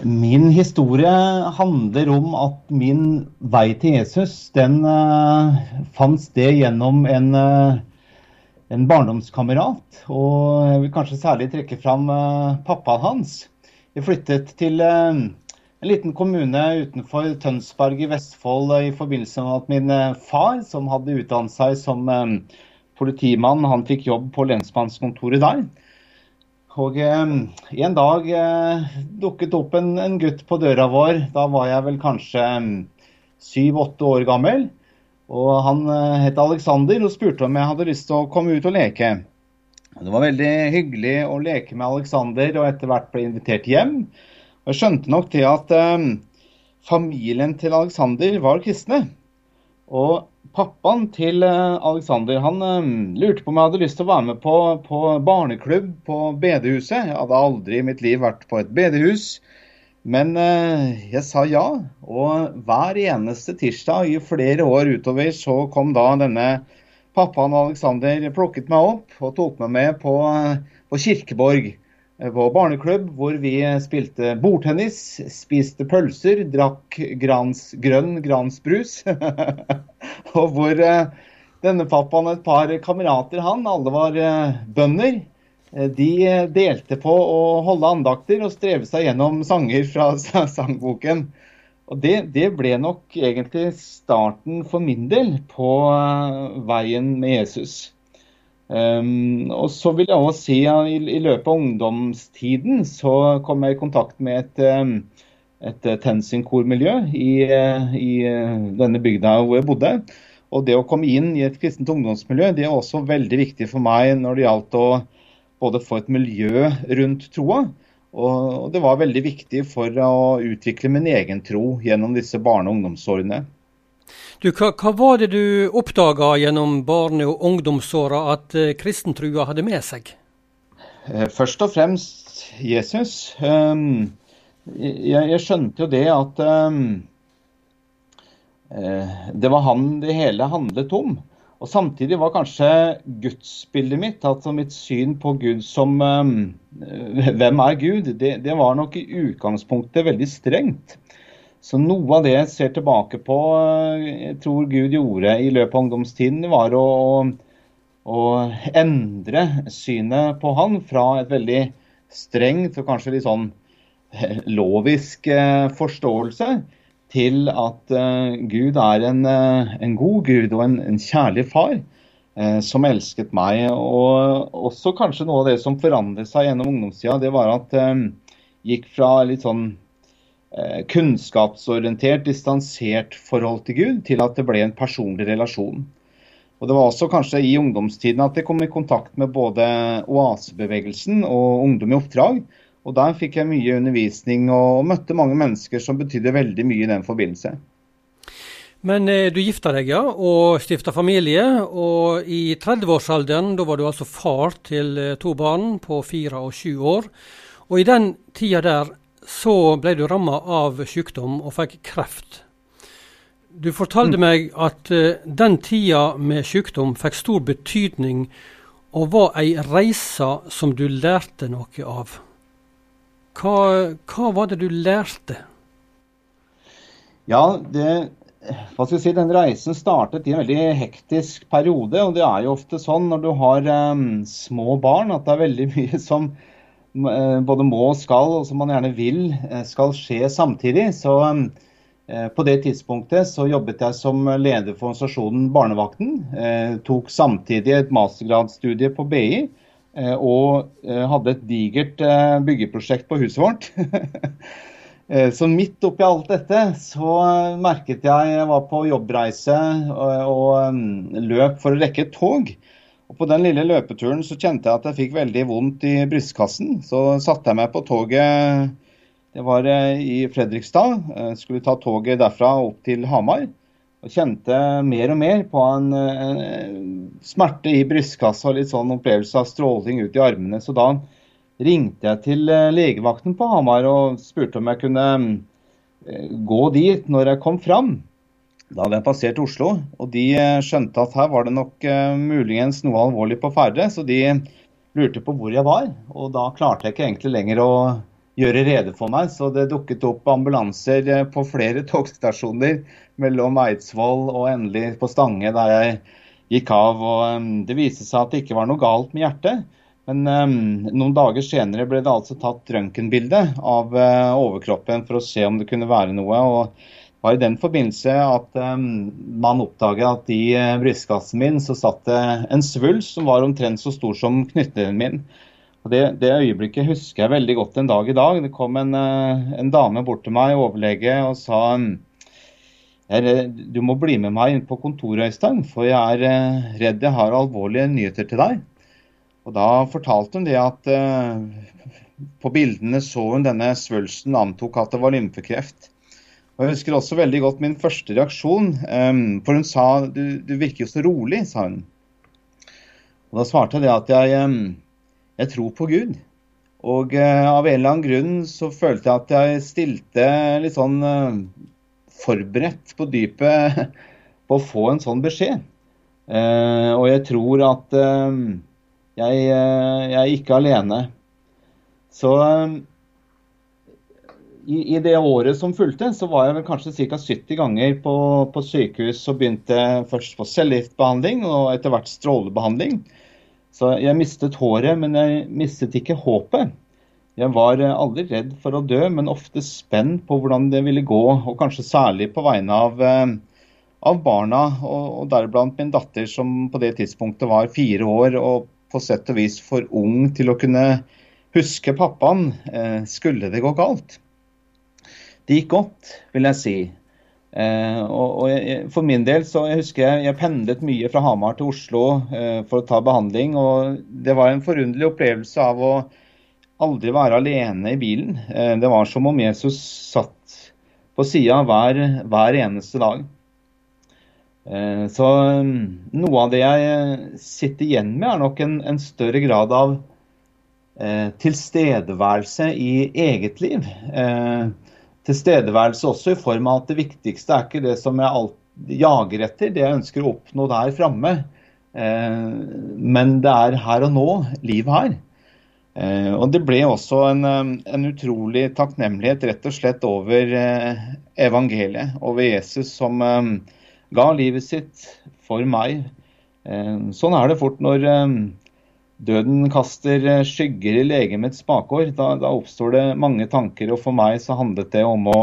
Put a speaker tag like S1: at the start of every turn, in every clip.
S1: Min historie handler om at min vei til Jesus den uh, fant sted gjennom en, uh, en, barndomskamerat. Og jeg vil kanskje særlig trekke fram uh, pappaen hans. Jeg flyttet til en liten kommune utenfor Tønsberg i Vestfold i forbindelse med at min far, som hadde utdannet seg som politimann, han fikk jobb på lensmannskontoret der. Og eh, en dag eh, dukket opp en, en, gutt på døra vår. Da var jeg vel kanskje syv-åtte år gammel. Og han eh, het Alexander og spurte om jeg hadde lyst til å komme ut og leke. Det var veldig hyggelig å leke med Alexander, og etter hvert ble invitert hjem. Og jeg skjønte nok det at eh, familien til Alexander var kristne. Og pappaen til eh, Alexander han um, lurte på om jeg hadde lyst til å være med på, på, barneklubb på bedehuset. Jeg hadde aldri i mitt liv vært på et bedehus. Men uh, jeg sa ja. Og hver eneste tirsdag i flere år utover så kom da denne pappaen Alexander plukket meg opp og tok meg med på, på Kirkeborg på barneklubb hvor vi spilte bordtennis, spiste pølser, drakk grans, grønn gransbrus. og hvor eh, denne pappaen og et par kamerater, han, alle var eh, bønder. Eh, de delte på å holde andakter og streve seg gjennom sanger fra sangboken. Og det, det, ble nok egentlig starten for min del på veien med Jesus. Um, og så vil jeg også si at i, i, løpet av ungdomstiden så kom jeg i kontakt med et, um, et TenSing-kormiljø i, i, denne bygda hvor jeg bodde. Og det å komme inn i et kristent ungdomsmiljø det er også veldig viktig for meg når det gjaldt å både få et miljø rundt troa, og det var veldig viktig for å utvikle min egen tro gjennom disse barne- og ungdomsårene.
S2: Du, hva, hva, var det du oppdaga gjennom barne- og ungdomsåra at eh, kristentrua hadde med seg?
S1: Eh, først og fremst Jesus. Um, jeg, jeg, skjønte jo det at um, eh, det var han det hele handlet om. Og samtidig var kanskje gudsbildet mitt, altså mitt syn på Gud som um, Hvem er Gud? Det, det, var nok i utgangspunktet veldig strengt. Så noe av det jeg ser tilbake på, eh, jeg tror Gud gjorde i løpet av ungdomstiden, var å, å endre synet på han fra et veldig strengt og kanskje litt sånn eh, lovisk eh, forståelse til at Gud er en, en god Gud og en, en kjærlig far som elsket meg. Og også kanskje noe av det som forandret seg gjennom ungdomstida, det var at gikk fra litt sånn kunnskapsorientert, distansert forhold til Gud, til at det ble en personlig relasjon. Og Det var også kanskje i ungdomstiden at jeg kom i kontakt med både oasebevegelsen og Ungdom i oppdrag. Og Der fikk jeg mye undervisning og møtte mange mennesker som betydde veldig mye i den forbindelse.
S2: Men eh, du gifta deg, ja, og stifta familie. Og i 30-årsalderen, da var du altså far til eh, to barn på fire og sju år. Og i den tida der så ble du ramma av sykdom og fikk kreft. Du fortalte mm. meg at uh, den tida med sykdom fikk stor betydning og var ei reise som du lærte noe av. Hva, hva var det du lærte?
S1: Ja, det, hva skal jeg si, den reisen startet i en veldig hektisk periode. Og det er jo ofte sånn når du har um, små barn at det er veldig mye som både må og skal, og som man gjerne vil eh, skal skje samtidig. Så eh, på det tidspunktet så jobbet jeg som leder for organisasjonen Barnevakten. Tok samtidig et mastergradsstudie på BI. Og hadde et digert byggeprosjekt på huset vårt. Så midt oppi alt dette så merket jeg jeg var på jobbreise og løp for å rekke et tog. Og På den lille løpeturen så kjente jeg at jeg fikk veldig vondt i brystkassen. Så satte jeg meg på toget, det var eh, i Fredrikstad. Jeg skulle ta toget derfra opp til Hamar. Og kjente mer og mer på en, en smerte i brystkassa og litt sånn opplevelse av stråling ut i armene. Så da ringte jeg til eh, legevakten på Hamar og spurte om jeg kunne eh, gå dit når jeg kom fram. Da hadde jeg passert Oslo, og de eh, skjønte at her var det nok uh, muligens noe alvorlig på ferde. Så de lurte på hvor jeg var, og da klarte jeg ikke egentlig lenger å gjøre rede for meg. Så det dukket opp ambulanser eh, på flere togstasjoner mellom Eidsvoll og endelig på Stange, der jeg gikk av. og Det viste seg at det ikke var noe galt med hjertet. Men um, noen dager senere ble det altså tatt røntgenbilde av uh, overkroppen for å se om det kunne være noe. og var i den forbindelse at um, man oppdaget at i uh, brystkassen min så satt det en svulst som var omtrent så stor som knyttneven min. Og det, det, øyeblikket husker jeg veldig godt en dag i dag. Det kom en, eh, en dame bort til meg, overlege, og sa du må bli med meg inn på kontoret, Øystein, for jeg er eh, redd jeg har alvorlige nyheter til deg. Og Da fortalte hun det at uh, på bildene så hun denne svulsten, antok at det var lymfekreft. Og Jeg husker også veldig godt min første reaksjon, for hun sa du, du virker jo så rolig, sa hun. Og Da svarte jeg det at jeg jeg tror på Gud. Og uh, av en eller annen grunn så følte jeg at jeg stilte litt sånn forberedt på dypet på å få en sånn beskjed. Uh, og jeg tror at jeg, jeg, er ikke alene. Så i, i, det året som fulgte, så var jeg vel kanskje ca. 70 ganger på, på sykehus og begynte først på cellegiftbehandling og etter hvert strålebehandling. Så jeg mistet håret, men jeg mistet ikke håpet. Jeg var eh, aldri redd for å dø, men ofte spent på hvordan det ville gå, og kanskje særlig på vegne av, eh, av barna, og, og deriblant min datter som på det tidspunktet var fire år og på sett og vis for ung til å kunne huske pappaen, eh, skulle det gå galt. Det gikk godt, vil jeg si. Eh, og, og jeg, for min del så jeg husker jeg, jeg pendlet mye fra Hamar til Oslo eh, for å ta behandling. og Det var en forunderlig opplevelse av å aldri være alene i bilen. Eh, det var som om Jesus satt på sida hver, hver, eneste dag. Eh, så mm, noe av det jeg sitter igjen med, er nok en, en større grad av eh, tilstedeværelse i eget liv. Eh, tilstedeværelse også i form av at det viktigste er ikke det som jeg jager etter, det jeg ønsker å oppnå der framme. Eh, men det er her og nå, livet her. Eh, og det ble også en, eh, en, utrolig takknemlighet rett og slett over evangeliet, over Jesus som ga livet sitt for meg. Sånn er det fort når Døden kaster eh, skygger i legemets bakgård. Da, da, oppstår det mange tanker, og for meg så handlet det om å,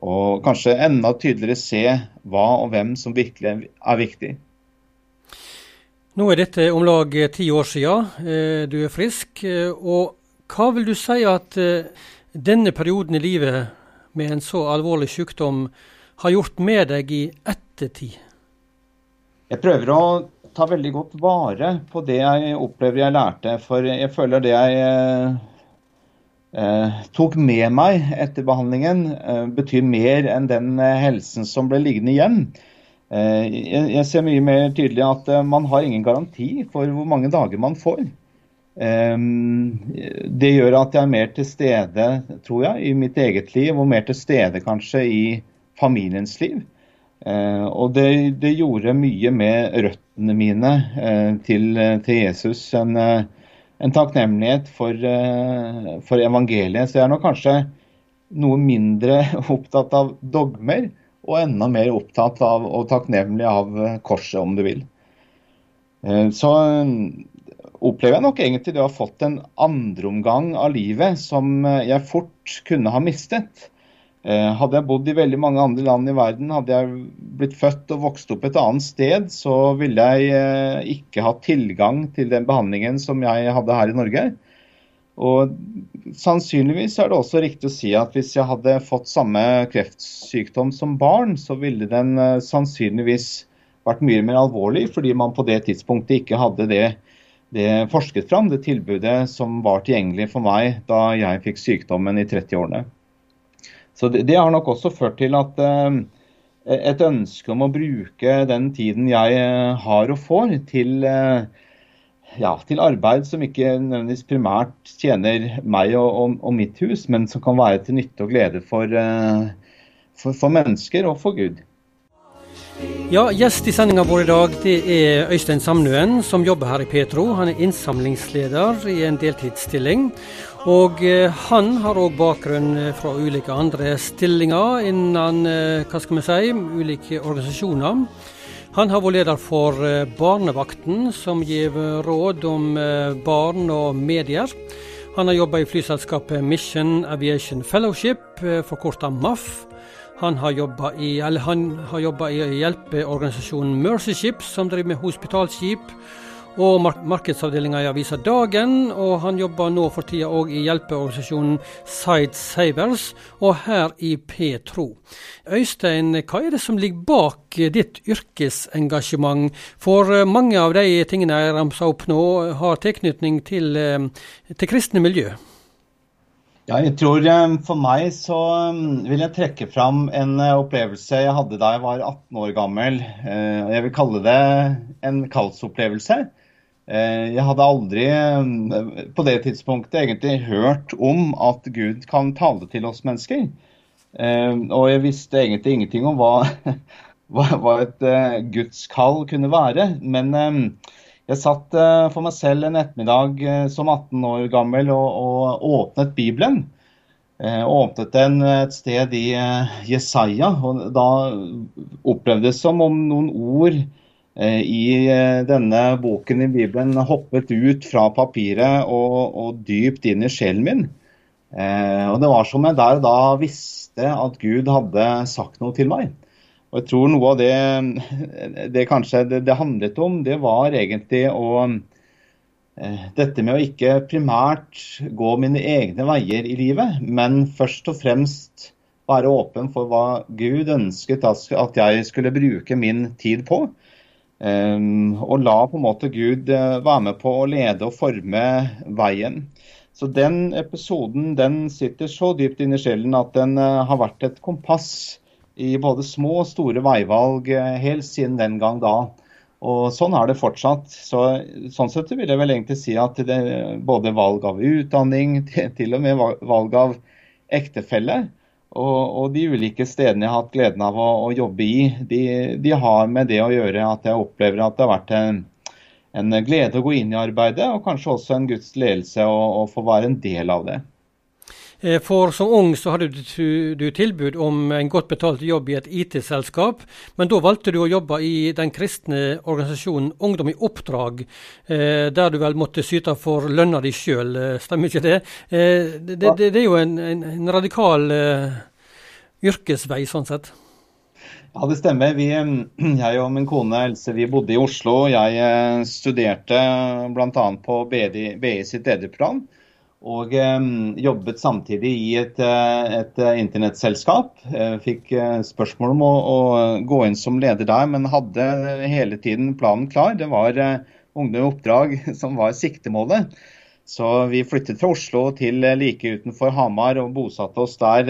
S1: å kanskje enda tydeligere se hva og hvem som virkelig er viktig.
S2: Nå er dette om lag eh, ti år siden eh, du er frisk. og Hva vil du si at denne perioden i livet med en så alvorlig sykdom har gjort med deg i ettertid?
S1: Jeg prøver å ta veldig godt vare på det jeg opplever jeg lærte. For jeg føler det jeg eh, eh, tok med meg etter behandlingen, eh, betyr mer enn den eh, helsen som ble liggende igjen. Eh, jeg, jeg, ser mye mer tydelig at eh, man har ingen garanti for hvor mange dager man får. det gjør at jeg er mer til stede, tror jeg, i mitt eget liv, og mer til stede kanskje i familiens liv. Eh, og det, det, gjorde mye med røttene mine eh, til, til, Jesus. En, eh, en takknemlighet for, for, evangeliet. Så jeg er nok kanskje noe mindre opptatt av dogmer, og enda mer opptatt av og takknemlig av korset, om du vil. Så opplever jeg nok egentlig det å ha fått en andreomgang av livet som jeg fort kunne ha mistet. Eh, hadde jeg bodd i veldig mange andre land i verden, hadde jeg blitt født og vokst opp et annet sted, så ville jeg eh, ikke hatt tilgang til den behandlingen som jeg hadde her i Norge. Og sannsynligvis er det også riktig å si at hvis jeg hadde fått samme kreftsykdom som barn, så ville den eh, sannsynligvis vært mye mer alvorlig, fordi man på det tidspunktet ikke hadde det, det forsket fram, det tilbudet som var tilgjengelig for meg da jeg fikk sykdommen i 30-årene. Så det, det, har nok også ført til at eh, et ønske om å bruke den tiden jeg eh, har og får, til, eh, ja, til arbeid som ikke nødvendigvis primært tjener meg og, og, og, mitt hus, men som kan være til nytte og glede for, for, for mennesker og for Gud.
S2: Ja, Gjest i sendinga vår i dag det er Øystein Samnuen, som jobber her i Petro. Han er innsamlingsleder i en deltidsstilling. Og eh, han har òg bakgrunn fra ulike andre stillinger innen hva skal vi si, ulike organisasjoner. Han har vært leder for Barnevakten, som gir råd om barn og medier. Han har jobba i flyselskapet Mission Aviation Fellowship, forkorta MAF. Han har jobba i, i hjelpeorganisasjonen Mercy Ships, som driver med hospitalskip, og mark markedsavdelinga i avisa Dagen. Og han jobber nå for tida òg i hjelpeorganisasjonen Side Savers, og her i Petro. Øystein, hva er det som ligger bak ditt yrkesengasjement? For eh, mange av de tingene jeg ramsa opp nå, har tilknytning til, eh, til kristne miljø.
S1: Ja, jeg tror eh, For meg så vil jeg trekke fram en eh, opplevelse jeg hadde da jeg var 18 år gammel. Eh, jeg vil kalle det en kallsopplevelse. Jeg hadde aldri mm, på det tidspunktet egentlig hørt om at Gud kan tale til oss mennesker. Og jeg visste egentlig ingenting om hva, hva et Guds kall kunne være. Men jeg satt for meg selv en ettermiddag som 18 år gammel og, og åpnet Bibelen. Jeg åpnet den et sted i Jesaja, og da opplevdes det som om noen ord i denne boken i Bibelen hoppet ut fra papiret og, og dypt inn i sjelen min. og det var som jeg der da visste at Gud hadde sagt noe til meg. Og jeg tror noe av det det kanskje det, det handlet om, det var egentlig å eh, Dette med å ikke primært gå mine egne veier i livet, men først og fremst være åpen for hva Gud ønsket at jeg skulle bruke min tid på. Um, og la på en måte Gud uh, være med på å lede og forme veien. Så den episoden den sitter så dypt inn i sjelen at den uh, har vært et kompass i både små og store veivalg eh, helt siden den gang da. Og sånn er det fortsatt. Så, sånn sett vil jeg vel egentlig si at det, både valg av utdanning, til og med valg av ektefelle, og, og, de ulike stedene jeg har hatt gleden av å, å jobbe i, de, de, har med det å gjøre at jeg opplever at det har vært en, en glede å gå inn i arbeidet, og kanskje også en Guds ledelse å få være en del av det.
S2: Eh, for som ung så hadde du, tilbud om en godt betalt jobb i et IT-selskap, men da valgte du å jobbe i den kristne organisasjonen Ungdom i oppdrag, eh, der du vel måtte syte for lønna di sjøl, eh, stemmer ikke det? Det, det, det, er jo en, en, en radikal yrkesvei, sånn sett.
S1: Ja, det stemmer. Vi, jeg og min kone Else vi bodde i Oslo. Jeg studerte bl.a. på BI, BI sitt lederprogram og eh, jobbet samtidig i et, eh, et eh, internettselskap. Fikk spørsmål om å, å, gå inn som leder der, men hadde hele tiden planen klar. Det var Ungdom i oppdrag som var siktemålet. Så vi flyttet fra Oslo til like utenfor Hamar og bosatte oss der.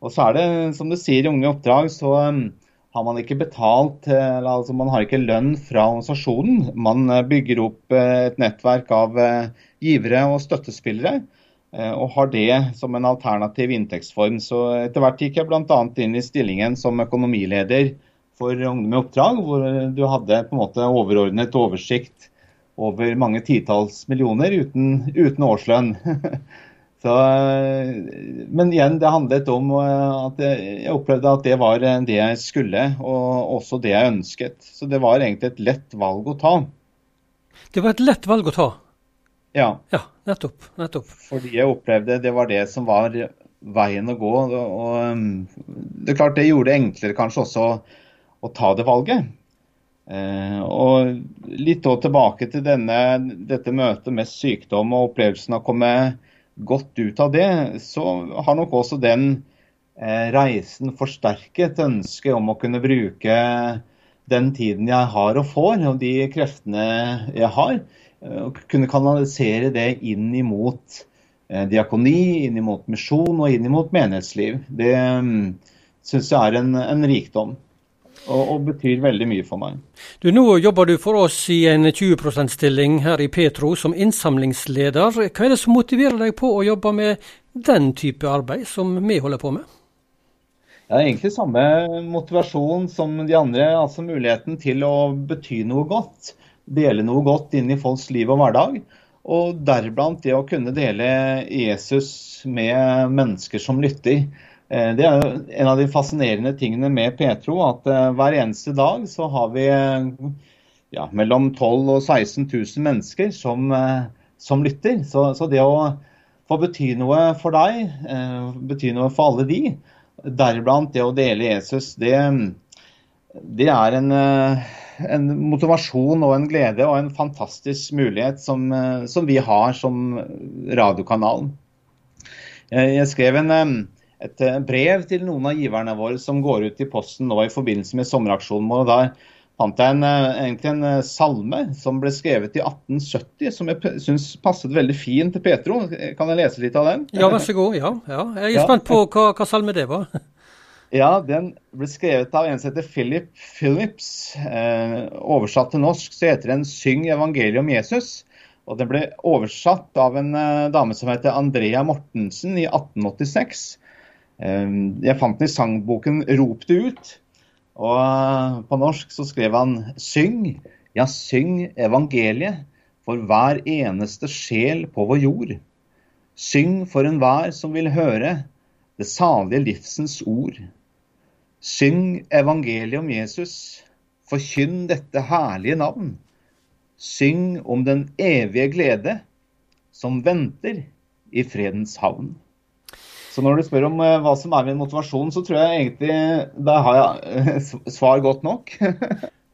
S1: Og så er det, som du sier, Unge oppdrag, så har man ikke betalt altså Man har ikke lønn fra organisasjonen. Man bygger opp et nettverk av givere og støttespillere. Eh, og har det som en alternativ inntektsform. Så etter hvert gikk jeg bl.a. inn i stillingen som økonomileder for Ungdom i oppdrag, hvor du hadde på en måte overordnet oversikt over mange titalls millioner uten, uten årslønn. Så, men igjen, det handlet om eh, at jeg opplevde at det var det jeg skulle, og også det jeg ønsket. Så det var egentlig et lett valg å ta.
S2: Det var et lett valg å ta?
S1: Ja.
S2: ja, nettopp. nettopp.
S1: Fordi jeg opplevde det var det som var veien å gå. Og um, det er klart det gjorde det enklere kanskje også å ta det valget. Eh, og litt tilbake til denne, dette møtet med sykdom og opplevelsen av å komme godt ut av det, så har nok også den eh, reisen forsterket ønsket om å kunne bruke den tiden jeg har og får, og de kreftene jeg har, og kunne kanalisere det inn imot eh, diakoni, inn imot misjon og inn imot menighetsliv. Det um, syns jeg er en, en rikdom. Og, og, betyr veldig mye for meg.
S2: Du, Nå jobber du for oss i en 20 %-stilling her i Petro som innsamlingsleder. Hva er det som motiverer deg på å jobbe med den type arbeid som vi holder på med?
S1: Ja, egentlig samme motivasjon som de andre. Altså muligheten til å bety noe godt dele noe godt inn i folks liv og hverdag. Og deriblant det å kunne dele Jesus med mennesker som lytter. Eh, det er en av de fascinerende tingene med Petro, at eh, hver eneste dag så har vi ja, mellom 12 000 og 16 000 mennesker som, som lytter. Så, så, det å få bety noe for deg, bety noe for alle de, deriblant det å dele Jesus, det, det er en en motivasjon og en glede og en fantastisk mulighet som, eh, som vi har som radiokanalen. Jeg skrev en, eh, et eh, brev til noen av giverne våre som går ut i posten nå i forbindelse med sommeraksjonen vår. Der fant jeg en, egentlig en salme som ble skrevet i 1870, som jeg syns passet veldig fint til Petro. Kan jeg lese litt av den?
S2: Ja, vær så god. Ja, ja. Jeg er spent på hva, hva salme det var.
S1: Ja, den ble skrevet av en som heter Philip Phillips. Eh, oversatt til norsk så heter den 'Syng evangeliet om Jesus'. Og den ble oversatt av en eh, dame som heter Andrea Mortensen i 1886. Eh, jeg fant den i sangboken 'Rop det ut'. Og eh, på norsk så skrev han 'Syng, ja, syng evangeliet for hver eneste sjel på vår jord'. Syng for enhver som vil høre det salige livsens ord. Syng evangeliet om Jesus. Forkynn dette herlige navn. Syng om den evige glede som venter i fredens havn. Så når du spør om uh, hva som er min motivasjon, så tror jeg egentlig da har jeg uh, svar godt nok.